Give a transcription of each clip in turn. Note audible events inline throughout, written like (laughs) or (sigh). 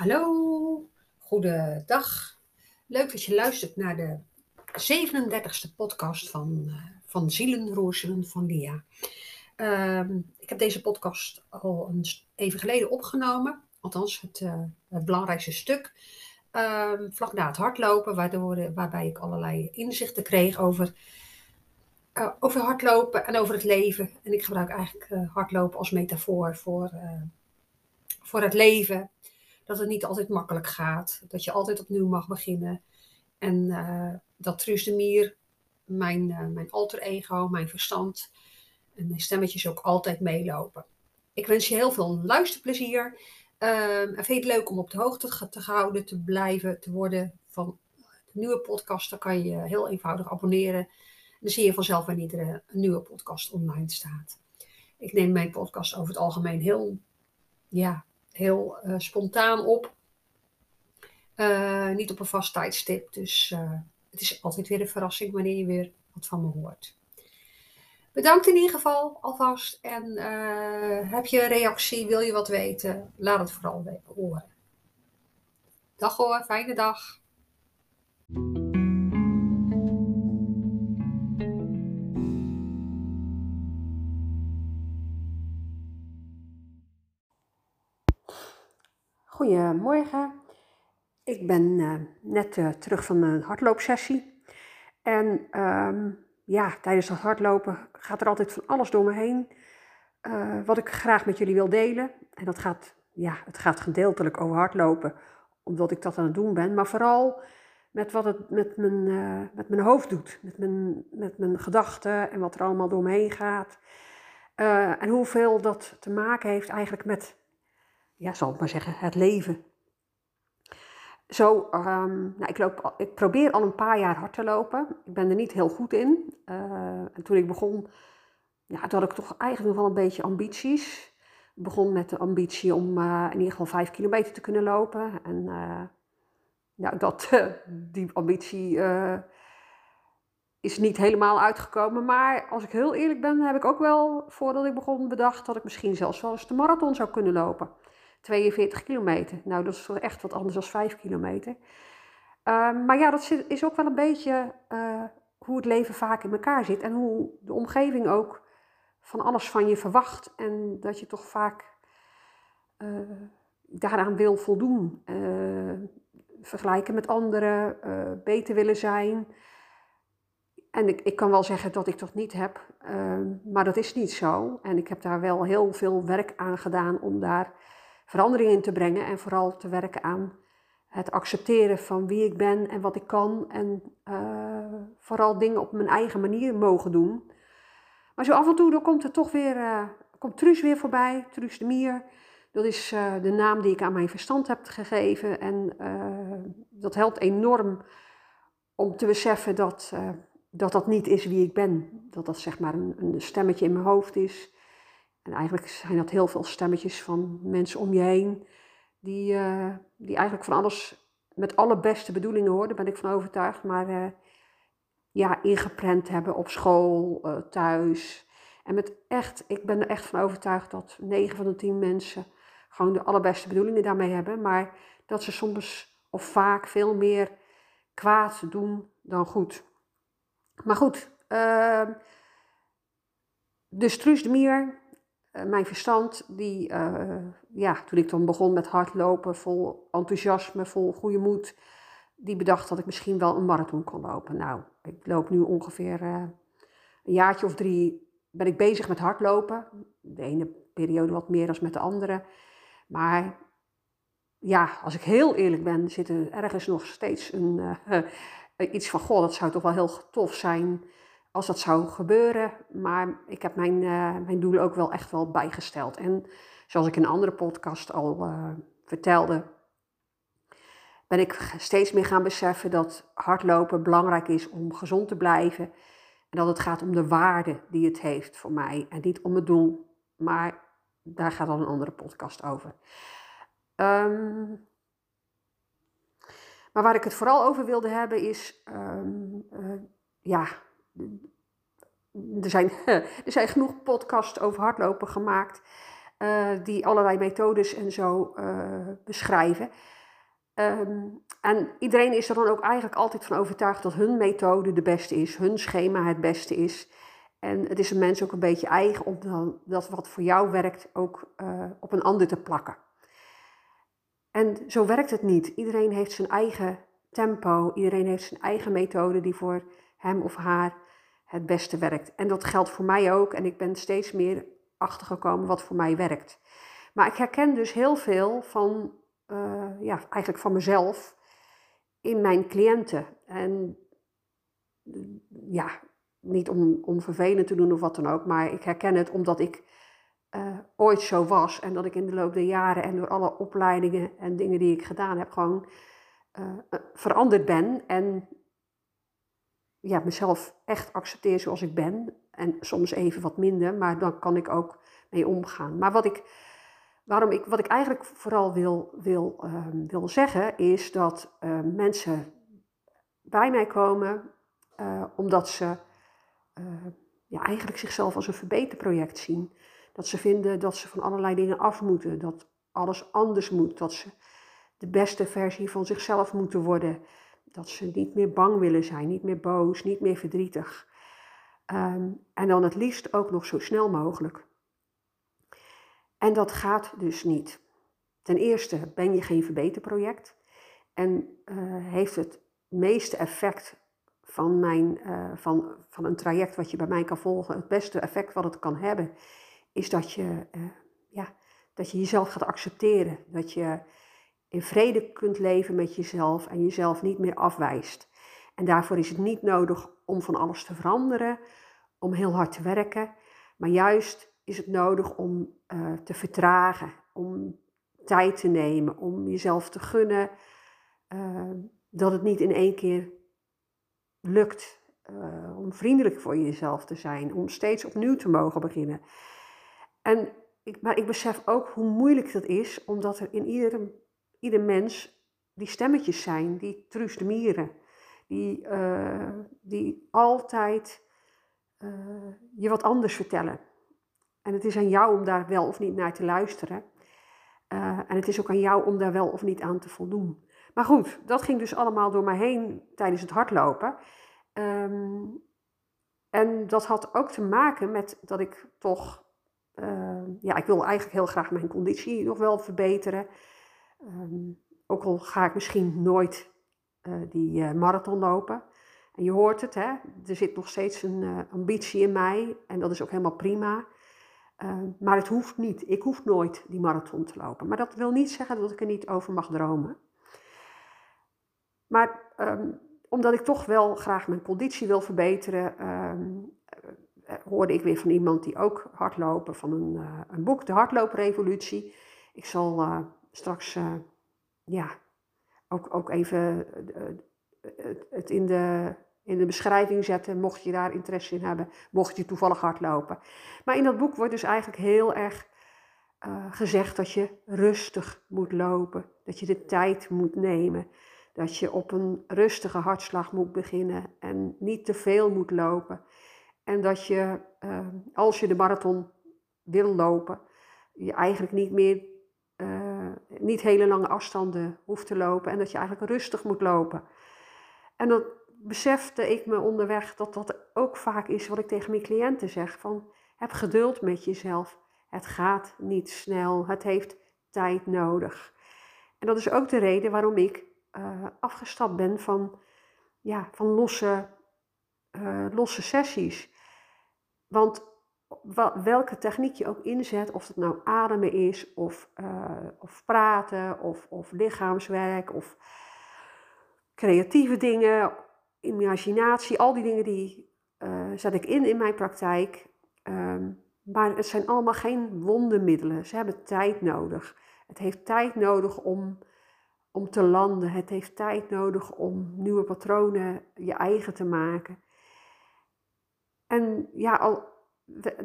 Hallo, goedendag. Leuk dat je luistert naar de 37e podcast van, uh, van Zielenroerselen van Lia. Ehm, ik heb deze podcast al een, even geleden opgenomen, althans het, uh, het belangrijkste stuk. Um, vlak na het hardlopen, waarbij ik allerlei inzichten kreeg over, uh, over hardlopen en over het leven. En ik gebruik eigenlijk hardlopen als metafoor voor, voor het leven dat het niet altijd makkelijk gaat. Dat je altijd opnieuw mag beginnen. En uh, dat Truus de Mier, mijn, uh, mijn alter ego, mijn verstand en mijn stemmetjes ook altijd meelopen. Ik wens je heel veel luisterplezier. Uh, en vind je het leuk om op de hoogte te houden, te blijven, te worden van de nieuwe podcast? Dan kan je heel eenvoudig abonneren. Dan zie je vanzelf wanneer er een nieuwe podcast online staat. Ik neem mijn podcast over het algemeen heel ja, heel uh, spontaan op. Uh, niet op een vast tijdstip. Dus uh, het is altijd weer een verrassing wanneer je weer wat van me hoort. Bedankt in ieder geval alvast. En heb je een reactie, wil je wat weten, laat het vooral horen. Dag hoor, fijne dag. Goedemorgen. Ik ben uh, net uh, terug van een hardloopsessie. En um, ja, tijdens dat hardlopen gaat er altijd van alles door me heen. Uh, wat ik graag met jullie wil delen. En dat gaat, ja, het gaat gedeeltelijk over hardlopen, omdat ik dat aan het doen ben. Maar vooral met wat het met mijn, met mijn hoofd doet. Met mijn, met mijn gedachten en wat er allemaal door me heen gaat. en hoeveel dat te maken heeft eigenlijk met ja, zal ik maar zeggen, het leven. Zo, um, nou, ik, loop, ik probeer al een paar jaar hard te lopen. Ik ben er niet heel goed in. Uh, en toen ik begon, ja, toen had ik toch eigenlijk nog wel een beetje ambities. Ik begon met de ambitie om uh, in ieder geval vijf kilometer te kunnen lopen. En uh, dat, (laughs) die ambitie is niet helemaal uitgekomen. Maar als ik heel eerlijk ben, heb ik ook wel, voordat ik begon, bedacht dat ik misschien zelfs wel eens de marathon zou kunnen lopen. 42 kilometer. Nou, dat is echt wat anders dan 5 kilometer. Uh, maar ja, dat is ook wel een beetje uh, hoe het leven vaak in elkaar zit. En hoe de omgeving ook van alles van je verwacht. En dat je toch vaak uh, daaraan wil voldoen. vergelijken met anderen, beter willen zijn. En ik, ik kan wel zeggen dat ik dat niet heb, ehm, maar dat is niet zo. En ik heb daar wel heel veel werk aan gedaan om daar verandering in te brengen en vooral te werken aan het accepteren van wie ik ben en wat ik kan en uh, vooral dingen op mijn eigen manier mogen doen. Maar zo af en toe dan komt er toch weer, uh, komt Truus weer voorbij, Truus de Mier. Dat is uh, de naam die ik aan mijn verstand heb gegeven en dat helpt enorm om te beseffen dat, dat dat niet is wie ik ben. Dat dat zeg maar een, een stemmetje in mijn hoofd is en eigenlijk zijn dat heel veel stemmetjes van mensen om je heen, die, uh, die eigenlijk van alles met alle beste bedoelingen hoor, daar ben ik van overtuigd, maar uh, ja, ingeprent hebben op school, uh, thuis. En met echt, ik ben er echt van overtuigd dat 9 van de 10 mensen gewoon de allerbeste bedoelingen daarmee hebben, maar dat ze soms of vaak veel meer kwaad doen dan goed. Maar goed, dus Truus de Mier, eh, mijn verstand, die, uh, ja, toen ik dan begon met hardlopen, vol enthousiasme, vol goede moed, die bedacht dat ik misschien wel een marathon kon lopen. Nou, ik loop nu ongeveer uh, een jaartje of drie, ben ik bezig met hardlopen. De ene periode wat meer dan met de andere. Maar ja, als ik heel eerlijk ben, zit er ergens nog steeds een, (laughs) iets van, goh, dat zou toch wel heel tof zijn als dat zou gebeuren. Maar ik heb mijn, uh, mijn doelen ook wel echt wel bijgesteld. En zoals ik in een andere podcast al uh, vertelde, ben ik steeds meer gaan beseffen dat hardlopen belangrijk is om gezond te blijven. En dat het gaat om de waarde die het heeft voor mij en niet om het doel. Maar daar gaat dan een andere podcast over. Um, maar waar ik het vooral over wilde hebben is, um, uh, ja, er zijn, (laughs) er zijn genoeg podcasts over hardlopen gemaakt. die allerlei methodes en zo beschrijven. Ehm, en iedereen is er dan ook eigenlijk altijd van overtuigd dat hun methode de beste is, hun schema het beste is. En het is een mens ook een beetje eigen om dan dat wat voor jou werkt ook op een ander te plakken. En zo werkt het niet. Iedereen heeft zijn eigen tempo, iedereen heeft zijn eigen methode die voor hem of haar het beste werkt. En dat geldt voor mij ook en ik ben steeds meer achtergekomen wat voor mij werkt. Maar ik herken dus heel veel van, uh, ja, eigenlijk van mezelf in mijn cliënten. En ja, niet om, om vervelend te doen of wat dan ook, maar ik herken het omdat ik uh, ooit zo was. En dat ik in de loop der jaren en door alle opleidingen en dingen die ik gedaan heb, gewoon uh, veranderd ben. En ja, mezelf echt accepteer zoals ik ben. En soms even wat minder, maar dan kan ik ook mee omgaan. Maar wat ik, waarom ik, wat ik eigenlijk vooral wil, wil, uh, wil zeggen, is dat uh, mensen bij mij komen omdat ze ja, eigenlijk zichzelf als een verbeterproject zien. Dat ze vinden dat ze van allerlei dingen af moeten, dat alles anders moet, dat ze de beste versie van zichzelf moeten worden, dat ze niet meer bang willen zijn, niet meer boos, niet meer verdrietig. Ehm, en dan het liefst ook nog zo snel mogelijk. En dat gaat dus niet. Ten eerste ben je geen verbeterproject en uh, heeft het meeste effect van, mijn, uh, van, van een traject wat je bij mij kan volgen, het beste effect wat het kan hebben, is dat je, uh, ja, dat je jezelf gaat accepteren. Dat je in vrede kunt leven met jezelf en jezelf niet meer afwijst. En daarvoor is het niet nodig om van alles te veranderen, om heel hard te werken, maar juist is het nodig om uh, te vertragen, om tijd te nemen, om jezelf te gunnen uh, dat het niet in één keer lukt. Uh, om vriendelijk voor jezelf te zijn, om steeds opnieuw te mogen beginnen. En maar ik besef ook hoe moeilijk dat is, omdat er in ieder, ieder mens die stemmetjes zijn, die truus de mieren, die, uh, die altijd uh, je wat anders vertellen. En het is aan jou om daar wel of niet naar te luisteren. Uh, en het is ook aan jou om daar wel of niet aan te voldoen. Maar goed, dat ging dus allemaal door mij heen tijdens het hardlopen. Um, en dat had ook te maken met dat ik toch ja, ik wil eigenlijk heel graag mijn conditie nog wel verbeteren. Um, ook al ga ik misschien nooit uh, die uh, marathon lopen. En je hoort het, hè? er zit nog steeds een ambitie in mij en dat is ook helemaal prima. Ehm, maar het hoeft niet. Ik hoef nooit die marathon te lopen. Maar dat wil niet zeggen dat ik er niet over mag dromen. Maar um, omdat ik toch wel graag mijn conditie wil verbeteren, eh, hoorde ik weer van iemand die ook hardlopen, van een, een boek, De Hardlooprevolutie. Ik zal straks ja, ook, ook even het in de, in de beschrijving zetten, mocht je daar interesse in hebben, mocht je toevallig hardlopen. Maar in dat boek wordt dus eigenlijk heel erg gezegd dat je rustig moet lopen, dat je de tijd moet nemen. Dat je op een rustige hartslag moet beginnen en niet te veel moet lopen. En dat je, als je de marathon wil lopen, je eigenlijk niet meer, niet hele lange afstanden hoeft te lopen. En dat je eigenlijk rustig moet lopen. En dat besefte ik me onderweg dat dat ook vaak is wat ik tegen mijn cliënten zeg. Van, heb geduld met jezelf. Het gaat niet snel. Het heeft tijd nodig. En dat is ook de reden waarom ik uh, afgestapt ben van, ja, van losse, uh, losse sessies. Want welke techniek je ook inzet, of het nou ademen is, of, uh, of praten, of, of lichaamswerk, of creatieve dingen, imaginatie, al die dingen die uh, zet ik in in mijn praktijk. Um, maar het zijn allemaal geen wondermiddelen. Ze hebben tijd nodig. Het heeft tijd nodig om, om te landen. Het heeft tijd nodig om nieuwe patronen je eigen te maken. En ja, al,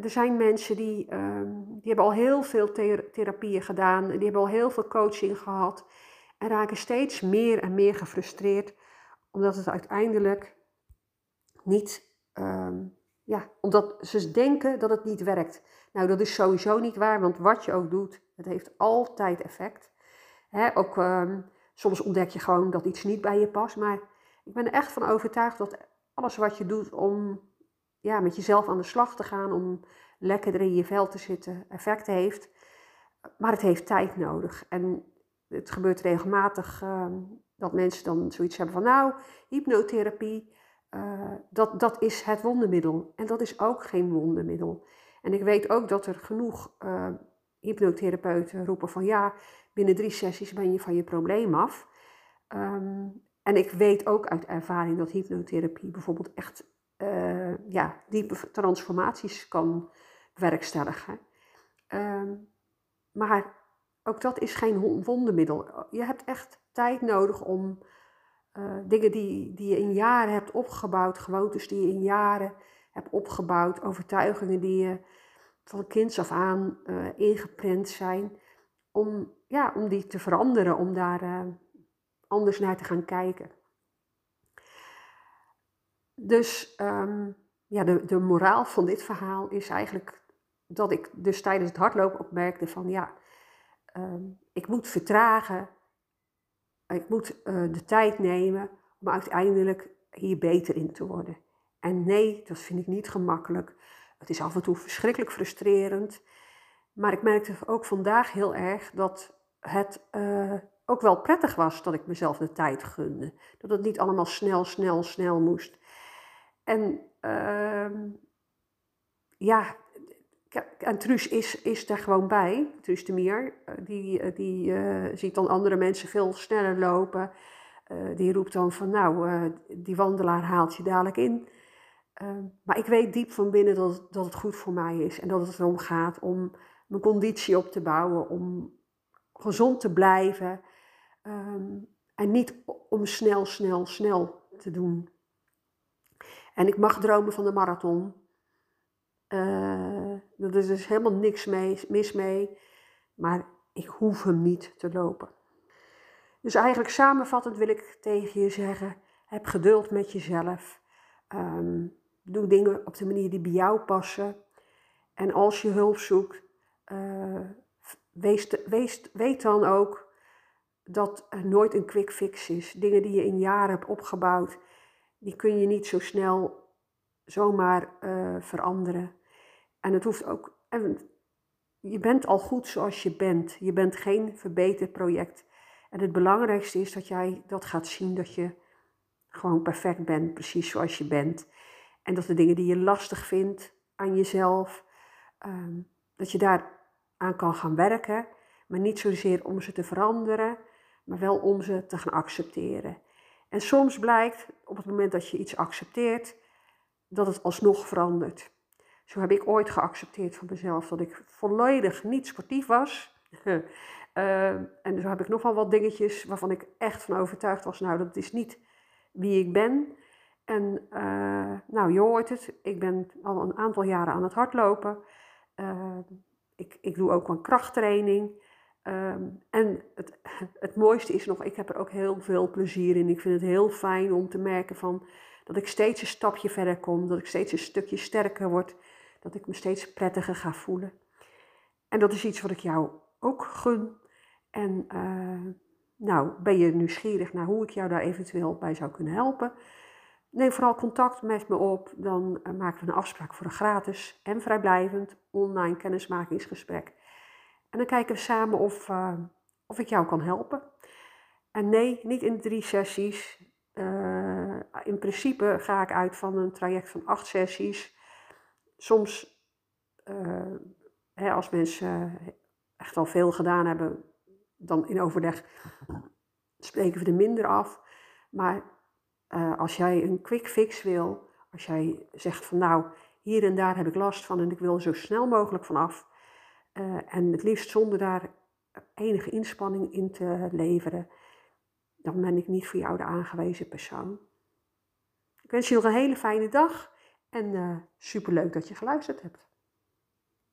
er zijn mensen die, um, die hebben al heel veel therapieën gedaan. Die hebben al heel veel coaching gehad. En raken steeds meer en meer gefrustreerd. Omdat het uiteindelijk niet... Um, ja, omdat ze denken dat het niet werkt. Nou, dat is sowieso niet waar, want wat je ook doet, het heeft altijd effect. Ook ehm, soms ontdek je gewoon dat iets niet bij je past, maar ik ben er echt van overtuigd dat alles wat je doet om ja, met jezelf aan de slag te gaan, om lekkerder in je vel te zitten, effect heeft. Maar het heeft tijd nodig. En het gebeurt regelmatig ehm, dat mensen dan zoiets hebben van, nou, hypnotherapie, uh, dat, dat is het wondermiddel. En dat is ook geen wondermiddel. En ik weet ook dat er genoeg uh, hypnotherapeuten roepen van, ja, binnen drie sessies ben je van je probleem af. Ehm, en ik weet ook uit ervaring dat hypnotherapie bijvoorbeeld echt ja, diepe transformaties kan bewerkstelligen. Um, maar ook dat is geen wondermiddel. Je hebt echt tijd nodig om uh, dingen die, die je in jaren hebt opgebouwd, gewoontes die je in jaren hebt opgebouwd, overtuigingen die je van kinds af aan uh, ingeprent zijn, om, ja, om die te veranderen, om daar uh, anders naar te gaan kijken. Dus um, ja, de, de moraal van dit verhaal is eigenlijk dat ik dus tijdens het hardlopen opmerkte van ja, um, ik moet vertragen, ik moet uh, de tijd nemen om uiteindelijk hier beter in te worden. En nee, dat vind ik niet gemakkelijk. Het is af en toe verschrikkelijk frustrerend. Maar ik merkte ook vandaag heel erg dat het uh, ook wel prettig was dat ik mezelf de tijd gunde. Dat het niet allemaal snel, snel, snel moest. En ja, en Truus is, is er gewoon bij, Truus de Mier. Eh, die, eh, die uh, ziet dan andere mensen veel sneller lopen. Die roept dan van, nou, die wandelaar haalt je dadelijk in. Ehm, maar ik weet diep van binnen dat, dat het goed voor mij is. En dat het erom gaat om mijn conditie op te bouwen. Om gezond te blijven. Um, en niet om snel, snel, snel te doen. En ik mag dromen van de marathon. Uh, er is dus helemaal niks mee, mis mee. Maar ik hoef hem niet te lopen. Dus eigenlijk samenvattend wil ik tegen je zeggen: heb geduld met jezelf. Um, doe dingen op de manier die bij jou passen. En als je hulp zoekt, wees, weet dan ook dat er nooit een quick fix is. Dingen die je in jaren hebt opgebouwd, die kun je niet zo snel zomaar uh, veranderen. En het hoeft ook. Je bent al goed zoals je bent. Je bent geen verbeterproject. En het belangrijkste is dat jij dat gaat zien dat je gewoon perfect bent, precies zoals je bent. En dat de dingen die je lastig vindt aan jezelf, um, dat je daar aan kan gaan werken. Maar niet zozeer om ze te veranderen, maar wel om ze te gaan accepteren. En soms blijkt op het moment dat je iets accepteert, dat het alsnog verandert. Zo heb ik ooit geaccepteerd van mezelf dat ik volledig niet sportief was. uh, (laughs) en zo heb ik nog wel wat dingetjes waarvan ik echt van overtuigd was, nou dat is niet wie ik ben. En uh, nou, je hoort het, ik ben al een aantal jaren aan het hardlopen. Uh, ik, ik doe ook een krachttraining. Um, en het, (laughs) het mooiste is nog, ik heb er ook heel veel plezier in. Ik vind het heel fijn om te merken van dat ik steeds een stapje verder kom, dat ik steeds een stukje sterker word, dat ik me steeds prettiger ga voelen. En dat is iets wat ik jou ook gun. En uh, nou, ben je nieuwsgierig naar hoe ik jou daar eventueel bij zou kunnen helpen? Neem vooral contact met me op, dan uh, maken we een afspraak voor een gratis en vrijblijvend online kennismakingsgesprek. En dan kijken we samen of, uh, of ik jou kan helpen. En nee, niet in drie sessies. Uh, in principe ga ik uit van een traject van acht sessies. Soms, uh, hè, als mensen echt al veel gedaan hebben, dan in overleg spreken we er minder af. Maar als jij een quick fix wil, als jij zegt van nou, hier en daar heb ik last van en ik wil er zo snel mogelijk vanaf. En het liefst zonder daar enige inspanning in te leveren dan ben ik niet voor jou de aangewezen persoon. Ik wens je nog een hele fijne dag en uh, superleuk dat je geluisterd hebt.